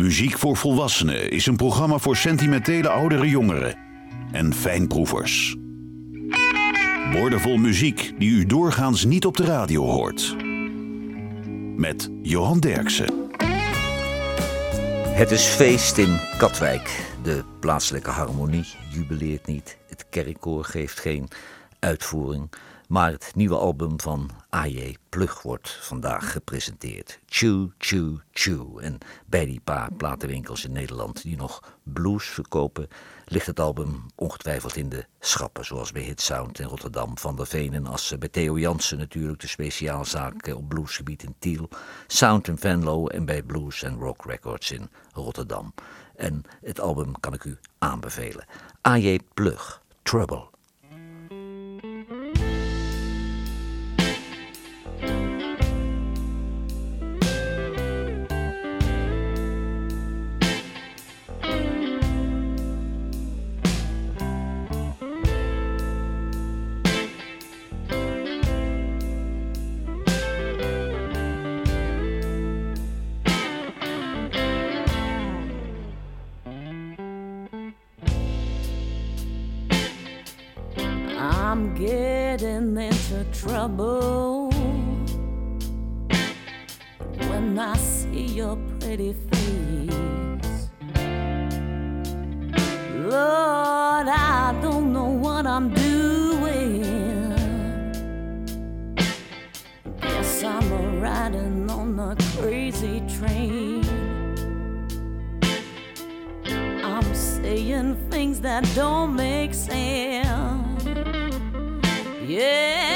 Muziek voor Volwassenen is een programma voor sentimentele oudere jongeren en fijnproevers. Woordenvol muziek die u doorgaans niet op de radio hoort. Met Johan Derksen. Het is feest in Katwijk. De plaatselijke harmonie jubileert niet. Het kerkkoor geeft geen uitvoering. Maar het nieuwe album van A.J. Plug wordt vandaag gepresenteerd. Chew, chew, chew. En bij die paar platenwinkels in Nederland die nog blues verkopen, ligt het album ongetwijfeld in de schappen. Zoals bij Hit Sound in Rotterdam, Van der Veen en Assen. Bij Theo Jansen natuurlijk, de speciaalzaak op bluesgebied in Tiel. Sound in Venlo en bij Blues and Rock Records in Rotterdam. En het album kan ik u aanbevelen. A.J. Plug, Trouble. Pretty face. Lord, I don't know what I'm doing. Guess I'm a riding on a crazy train. I'm saying things that don't make sense. Yeah,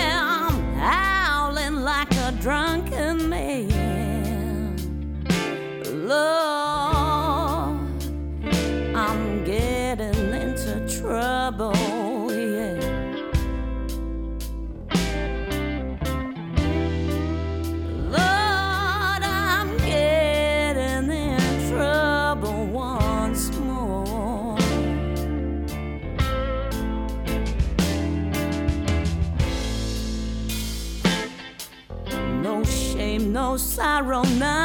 all night.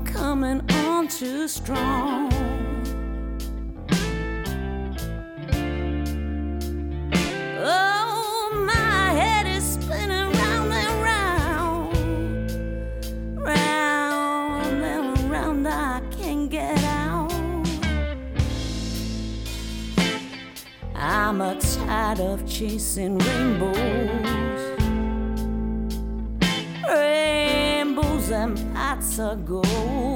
I'm coming on too strong. Oh, my head is spinning round and round, round and round. I can't get out. I'm tired of chasing rainbows. ago.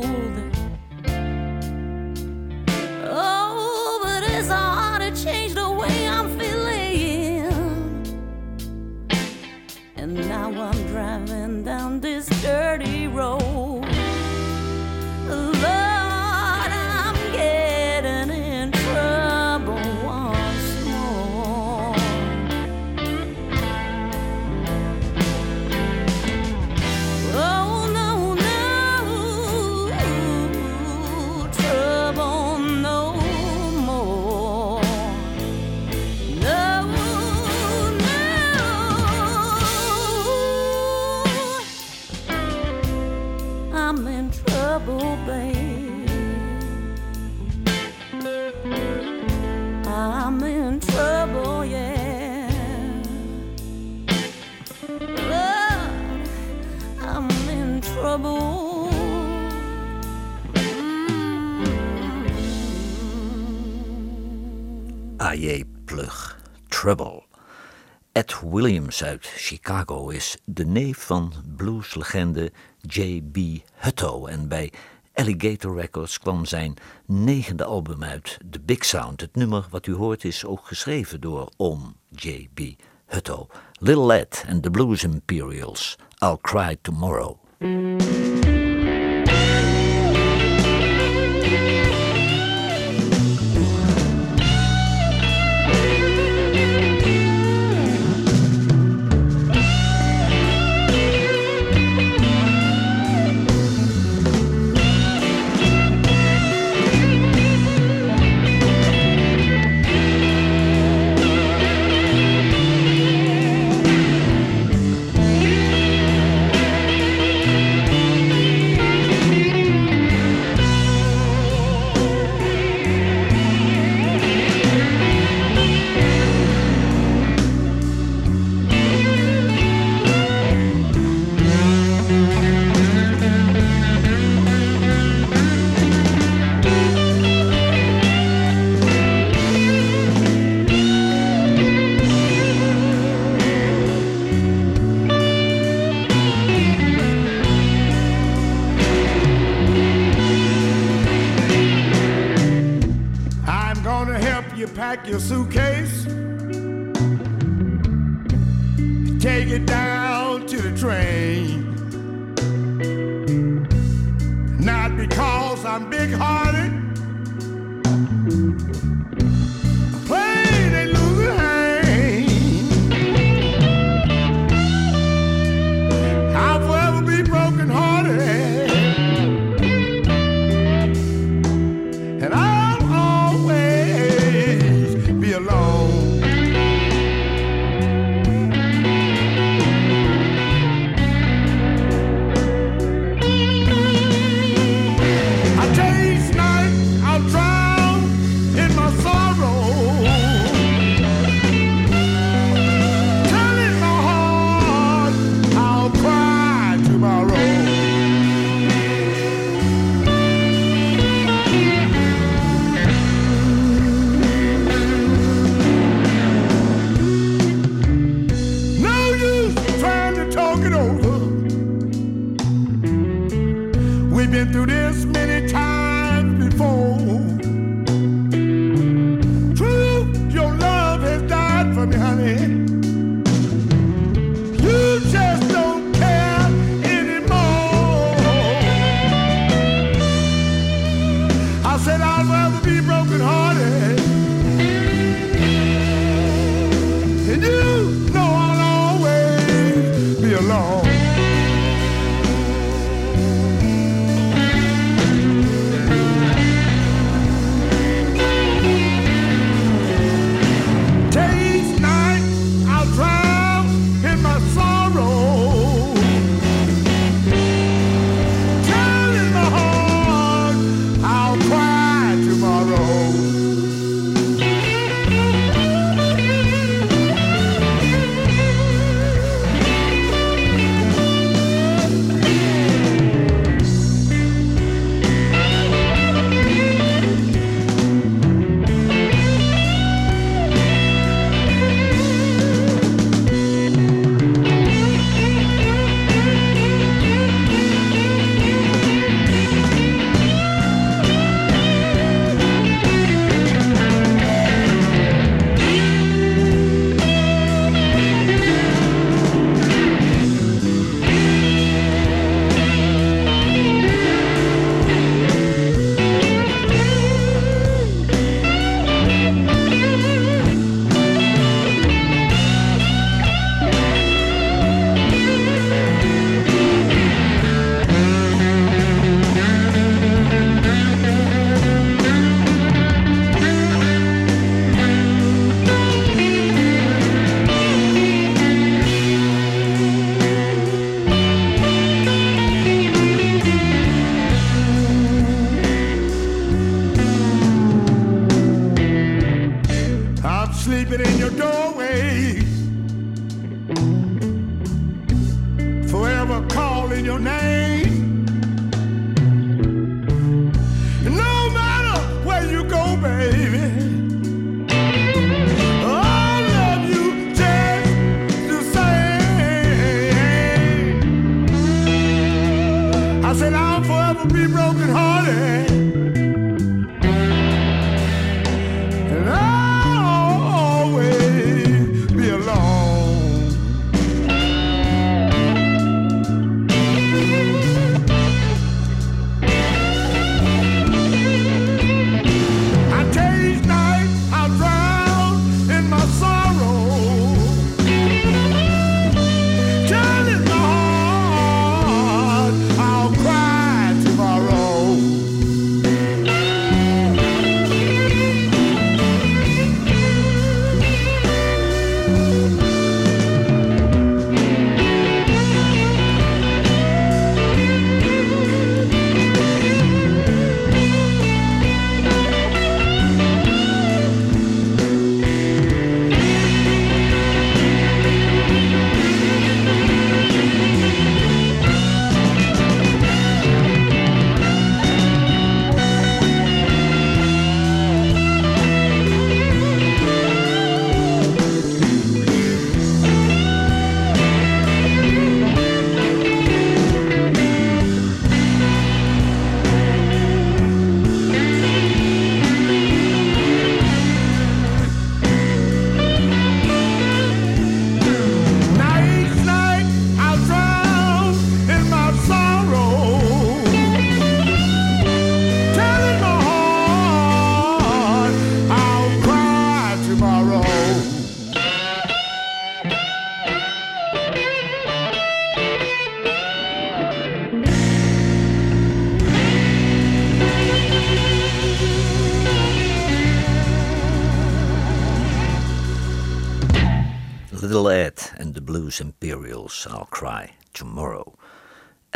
Plug, Trouble. Ed Williams uit Chicago is de neef van blueslegende J.B. Hutto. En bij Alligator Records kwam zijn negende album uit, The Big Sound. Het nummer wat u hoort is ook geschreven door om J.B. Hutto. Little Ed and the Blues Imperials, I'll Cry Tomorrow. you pack your suitcase, take it down to the train. Not because I'm big hearted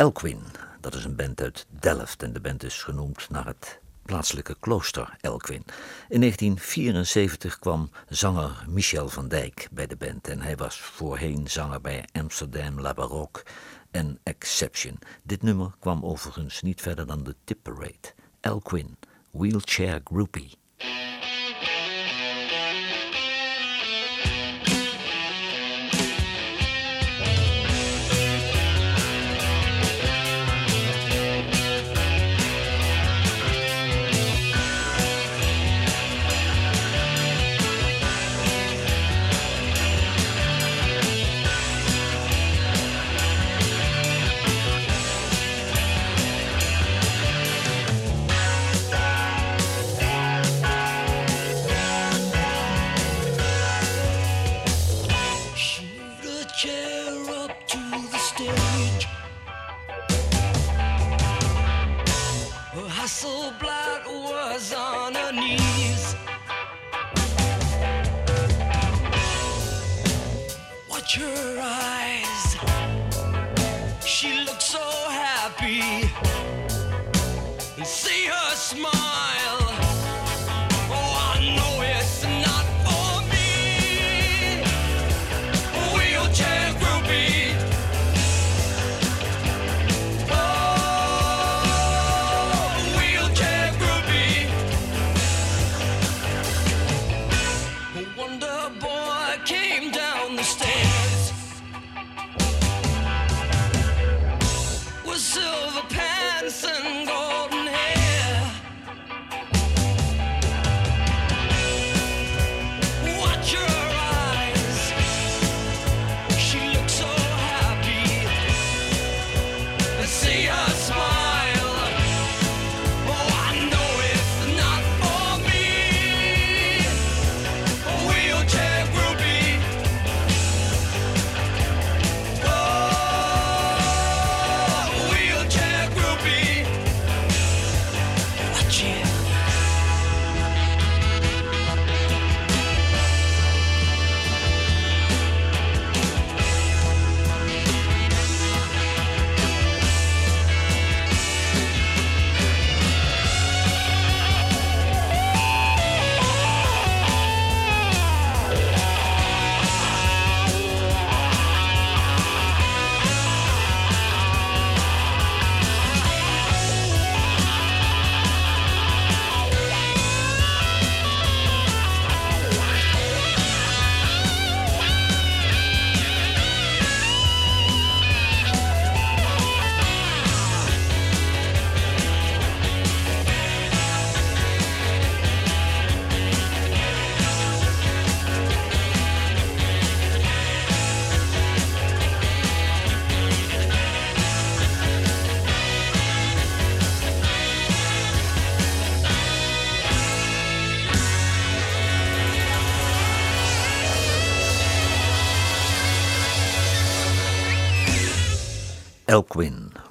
Elkwin. Dat is een band uit Delft en de band is genoemd naar het plaatselijke klooster Elquin. In 1974 kwam zanger Michel van Dijk bij de band en hij was voorheen zanger bij Amsterdam La Baroque en Exception. Dit nummer kwam overigens niet verder dan de Tipperate. Elquin, Wheelchair Groupie.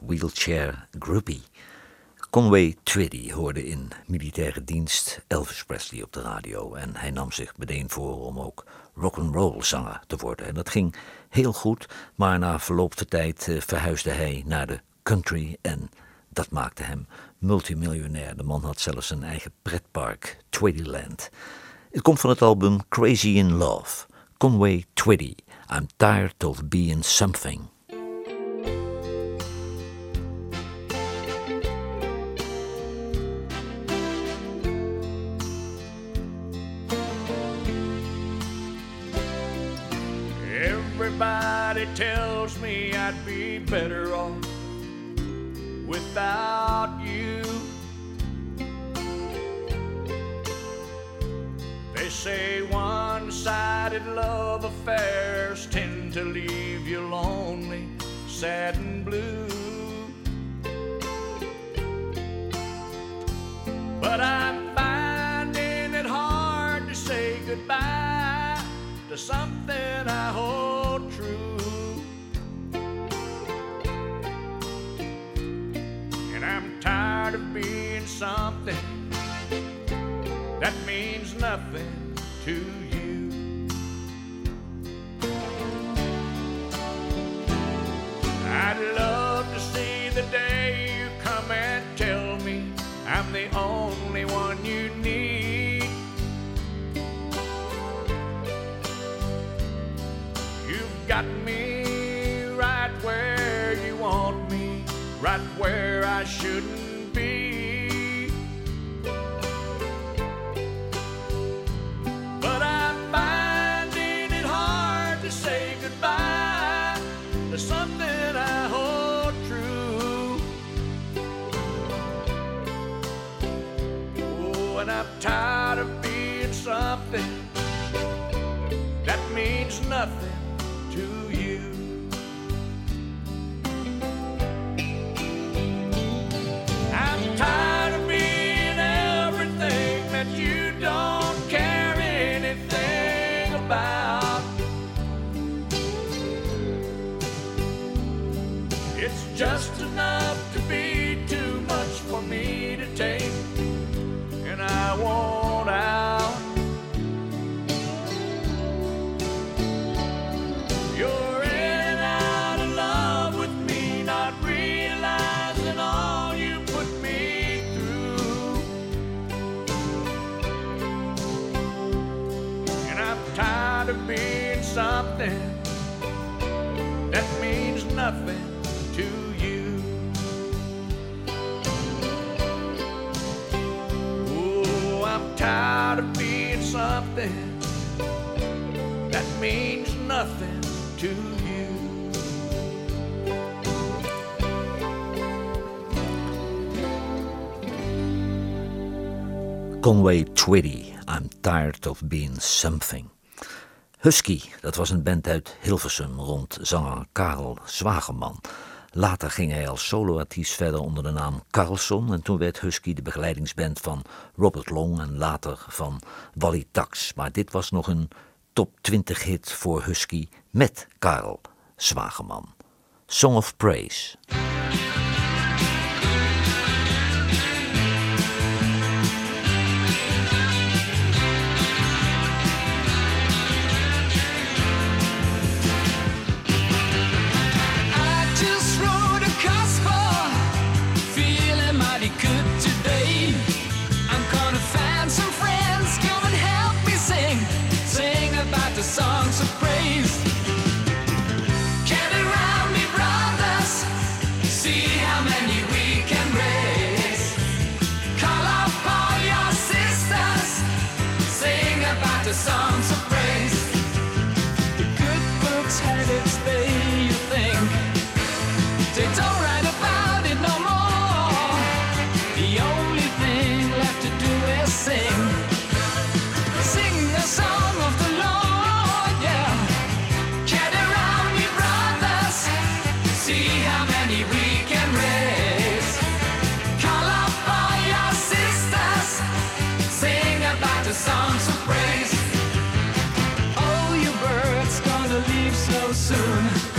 Wheelchair groupie. Conway Twitty hoorde in militaire dienst Elvis Presley op de radio en hij nam zich meteen voor om ook rock'n'roll zanger te worden. En dat ging heel goed, maar na verloop van tijd eh, verhuisde hij naar de country en dat maakte hem multimiljonair. De man had zelfs een eigen pretpark, Twittyland. Het komt van het album Crazy in Love. Conway Twitty, I'm tired of being something. Better off without you. They say one sided love affairs tend to leave you lonely, sad, and blue. But I'm finding it hard to say goodbye to something I hold tired of being something that means nothing to you. I'd love to see the day you come and tell me I'm the only one you need. You've got me right where you want me, right where I shouldn't be. Conway Twitty, I'm tired of being something. Husky, dat was een band uit Hilversum rond zanger Karel Zwageman. Later ging hij als soloartiest verder onder de naam Carlson en toen werd Husky de begeleidingsband van Robert Long en later van Wally Tax. Maar dit was nog een top 20 hit voor Husky met Karel Zwageman. Song of Praise. Soon.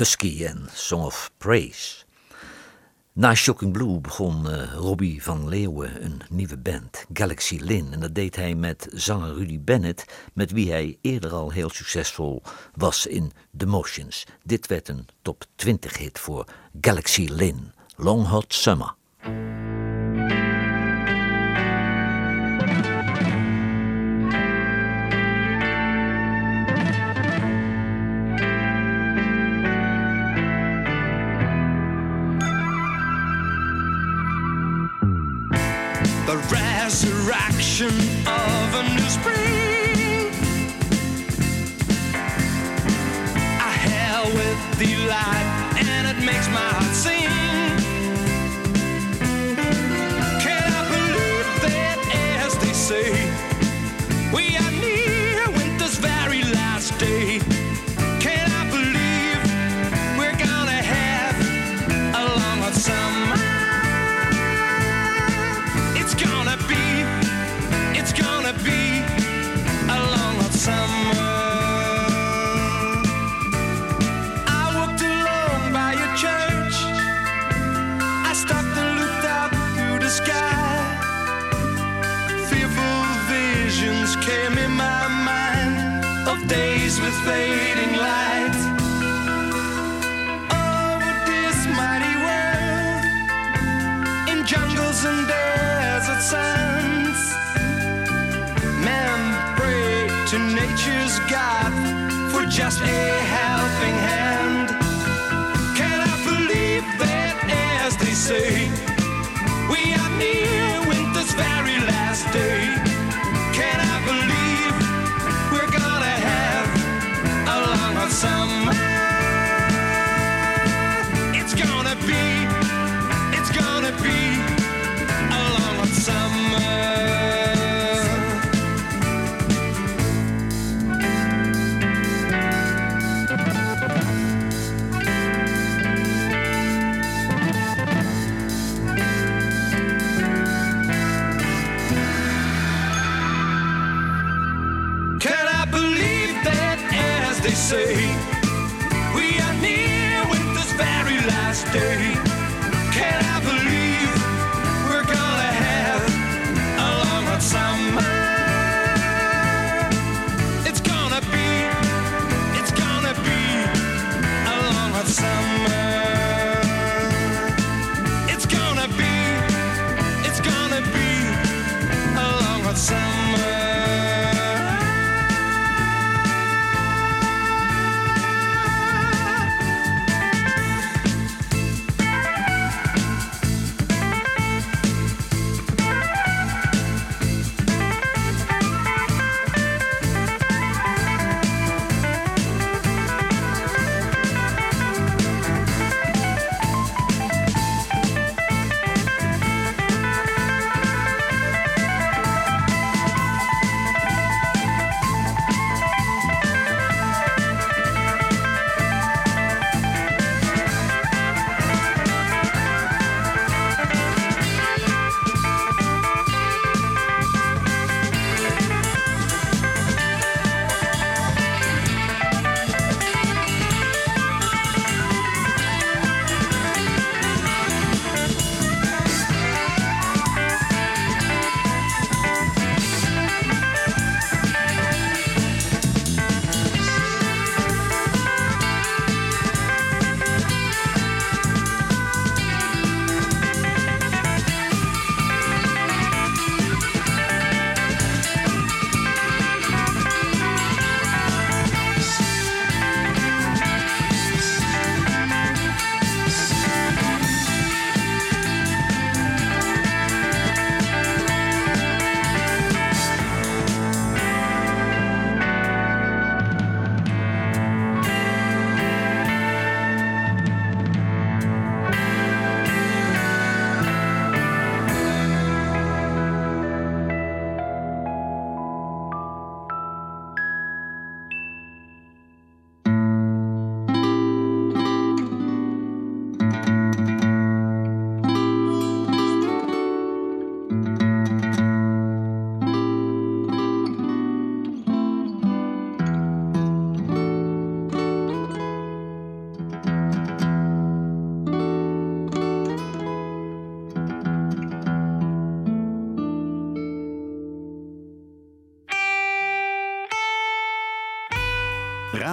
Husky en Song of Praise. Na Shocking Blue begon eh, Robbie van Leeuwen een nieuwe band, Galaxy Lin. En dat deed hij met zanger Rudy Bennett, met wie hij eerder al heel succesvol was in The Motions. Dit werd een top 20 hit voor Galaxy Lin, Long Hot Summer. of fading light. Oh, Over this mighty world, in jungles and desert sands, men pray to nature's God for just a helping hand. Can I believe that, as they say?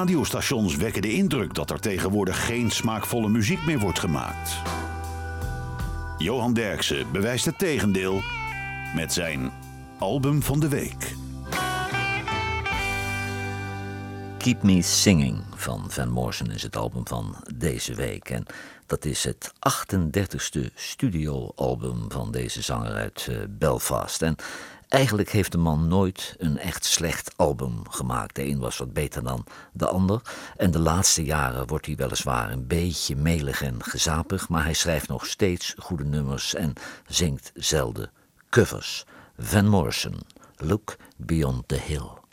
Radiostations wekken de indruk dat er tegenwoordig geen smaakvolle muziek meer wordt gemaakt. Johan Derksen bewijst het tegendeel met zijn album van de week. Keep Me Singing van Van Morrison is het album van deze week. En dat is het 38ste studioalbum van deze zanger uit eh, Belfast. En eigenlijk heeft de man nooit een echt slecht album gemaakt. De een was wat beter dan de ander. En de laatste jaren wordt hij weliswaar een beetje melig en gezapig. Maar hij schrijft nog steeds goede nummers en zingt zelden covers. Van Morrison, Look Beyond the Hill.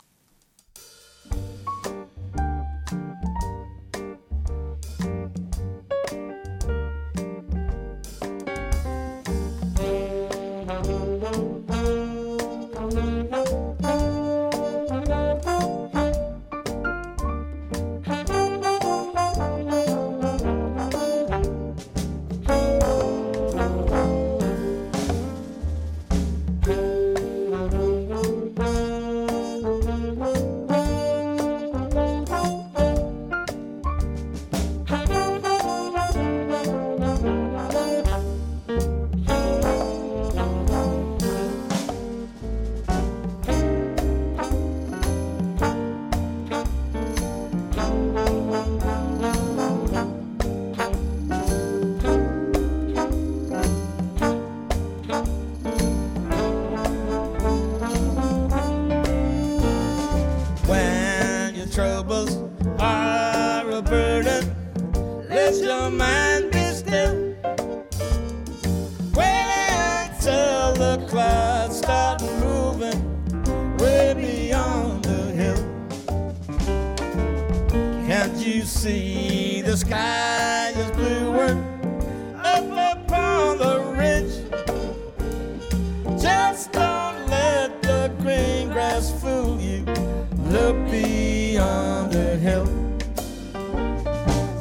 Look beyond the hill.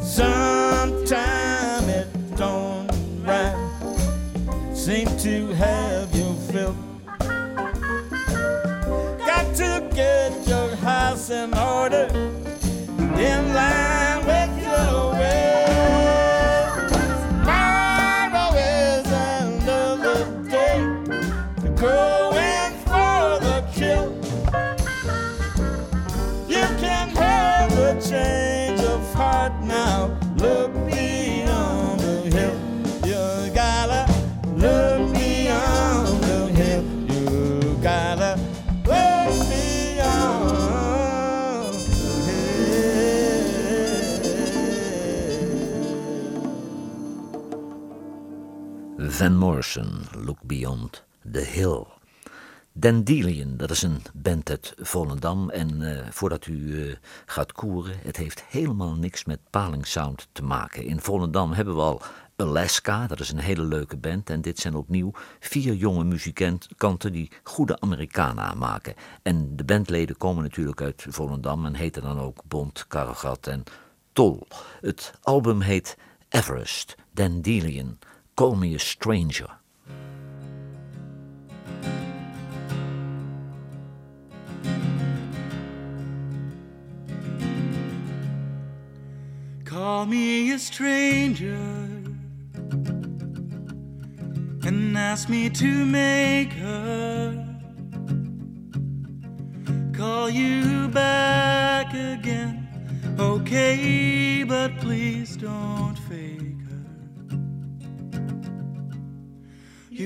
Sometime it don't right. Seem to have Van Morrison, Look Beyond the Hill. Dandelion, dat is een band uit Volendam. En eh, voordat u eh, gaat koeren, het heeft helemaal niks met palingsound te maken. In Volendam hebben we al Alaska, dat is een hele leuke band. En dit zijn opnieuw vier jonge muzikanten die goede Amerikanen maken. En de bandleden komen natuurlijk uit Volendam en heten dan ook Bond, Karregat en Tol. Het album heet Everest, Dandelion, Call Me a Stranger. Call me a stranger and ask me to make her call you back again. Okay, but please don't fake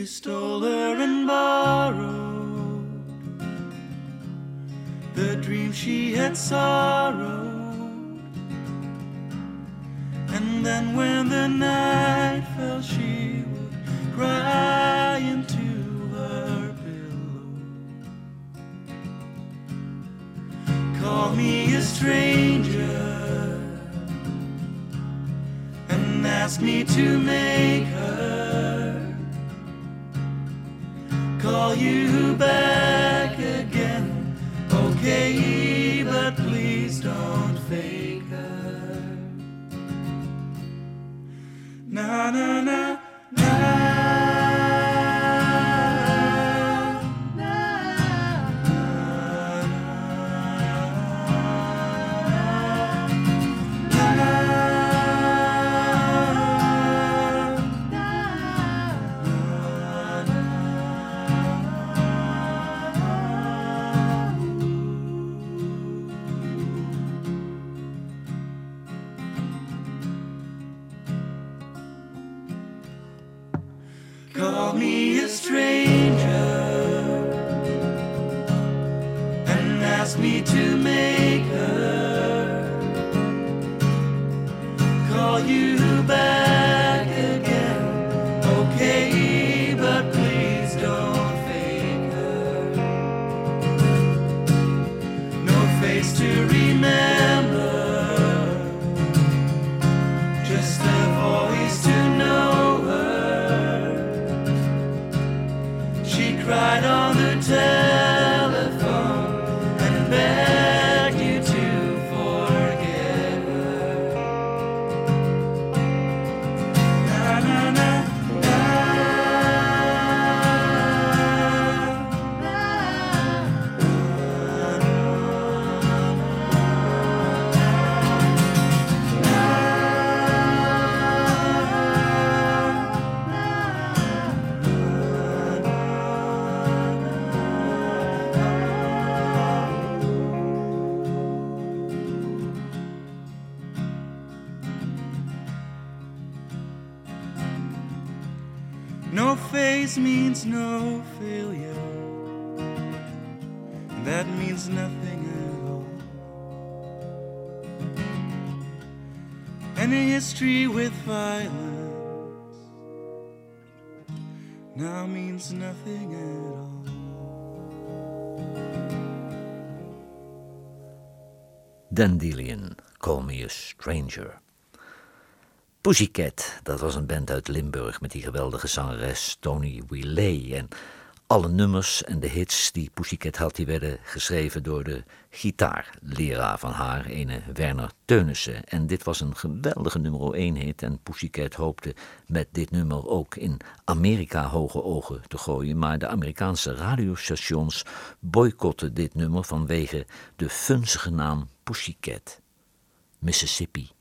stole her and borrowed the dream she had sorrowed. And then when the night fell, she would cry into her pillow. Call me a stranger and ask me to make her call you back again. Okay, but please don't fake her. Na na na Call me a stranger. Now means nothing at all. Dandelion, Call Me a Stranger. Pussycat, dat was een band uit Limburg met die geweldige zangeres Tony Willet. En alle nummers en de hits die Pussycat had, die werden geschreven door de gitaarleraar van haar, ene Werner Teunissen. En dit was een geweldige nummer 1 hit en Pussycat hoopte met dit nummer ook in Amerika hoge ogen te gooien. Maar de Amerikaanse radiostations boycotten dit nummer vanwege de funzige naam Pussycat. Mississippi.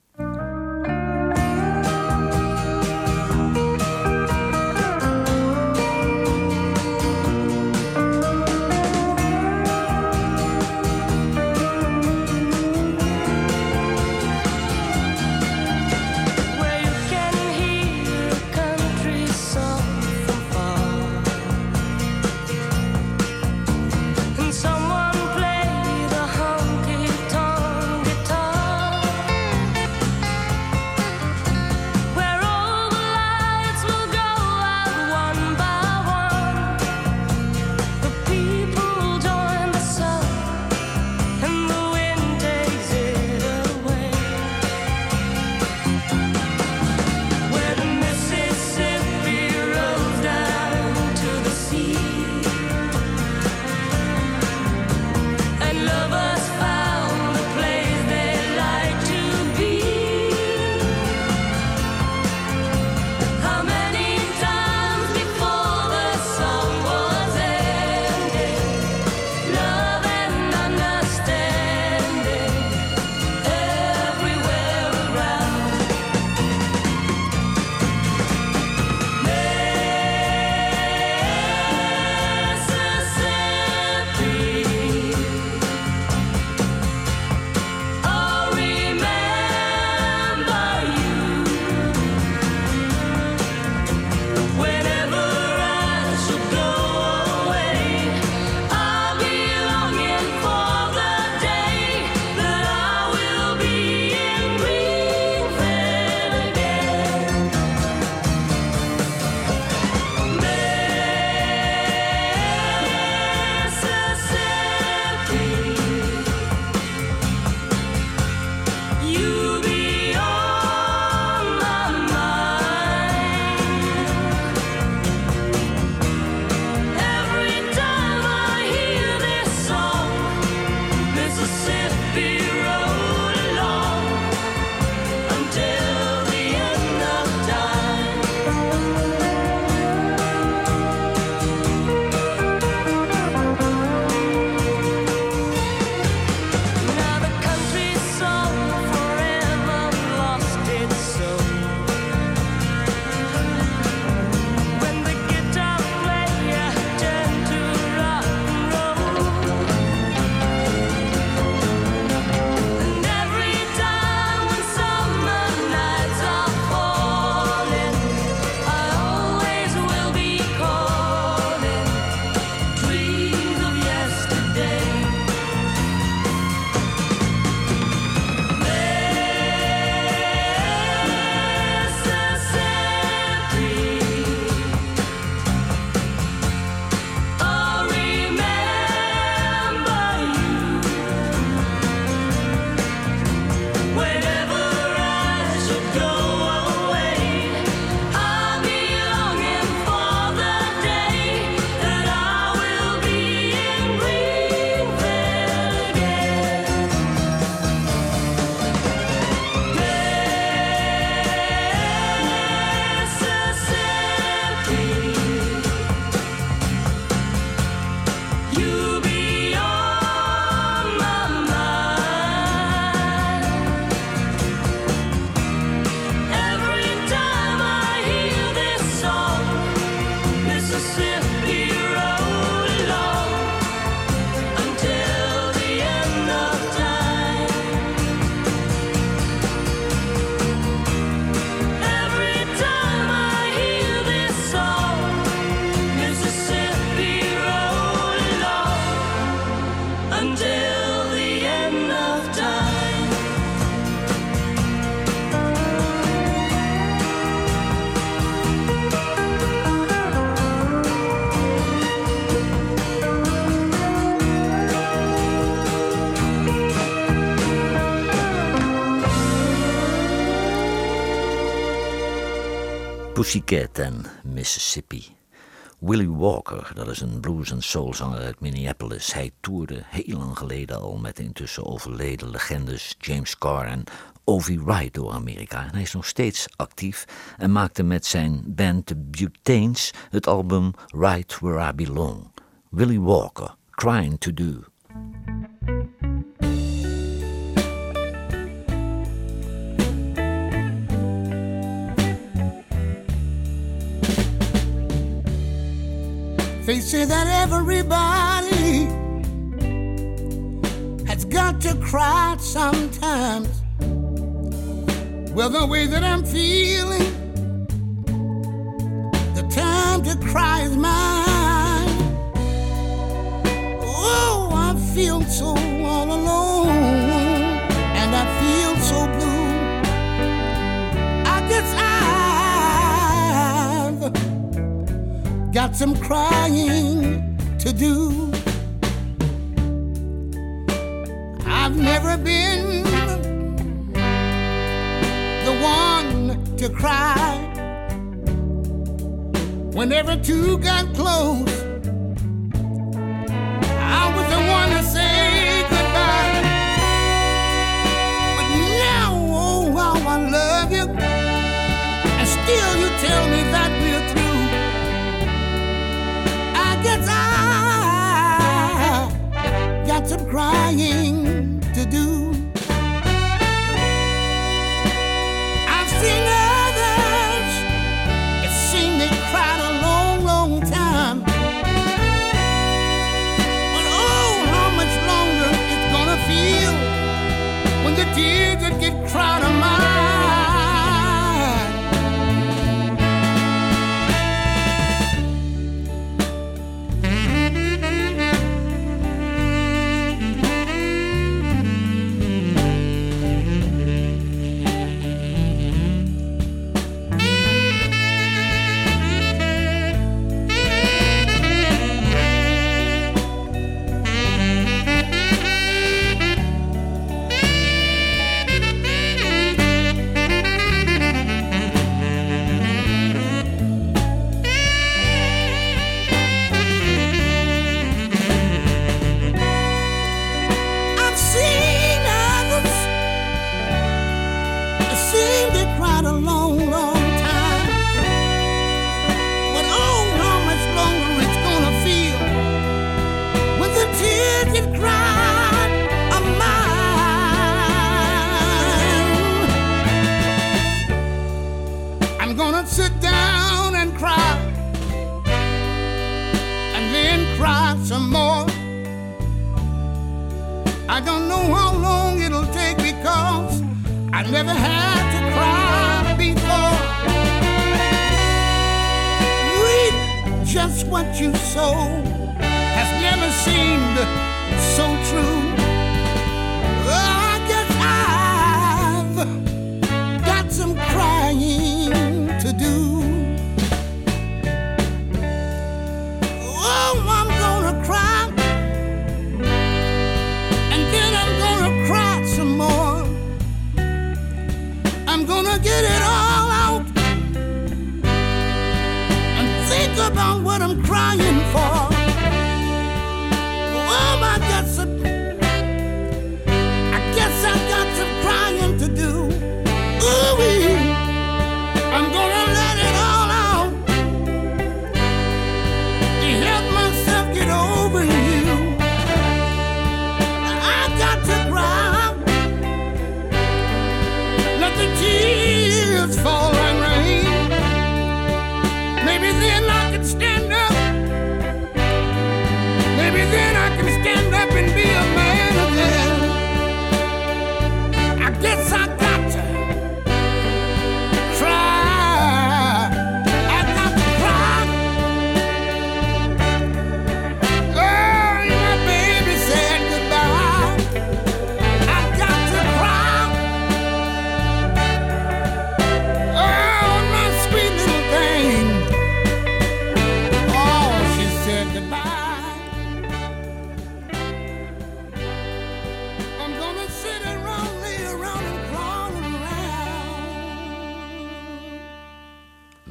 Pussycat en Mississippi. Willie Walker, dat is een blues- en soulzanger uit Minneapolis. Hij toerde heel lang geleden al met intussen overleden legendes James Carr en Ovi Wright door Amerika. En hij is nog steeds actief en maakte met zijn band The Butanes het album Right Where I Belong. Willie Walker, Crying to Do. They say that everybody has got to cry sometimes. Well, the way that I'm feeling, the time to cry is mine. Oh, I feel so all alone, got some crying to do. I've never been the one to cry whenever two got close. Crying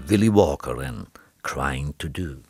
Willie Walker and Crying to Do.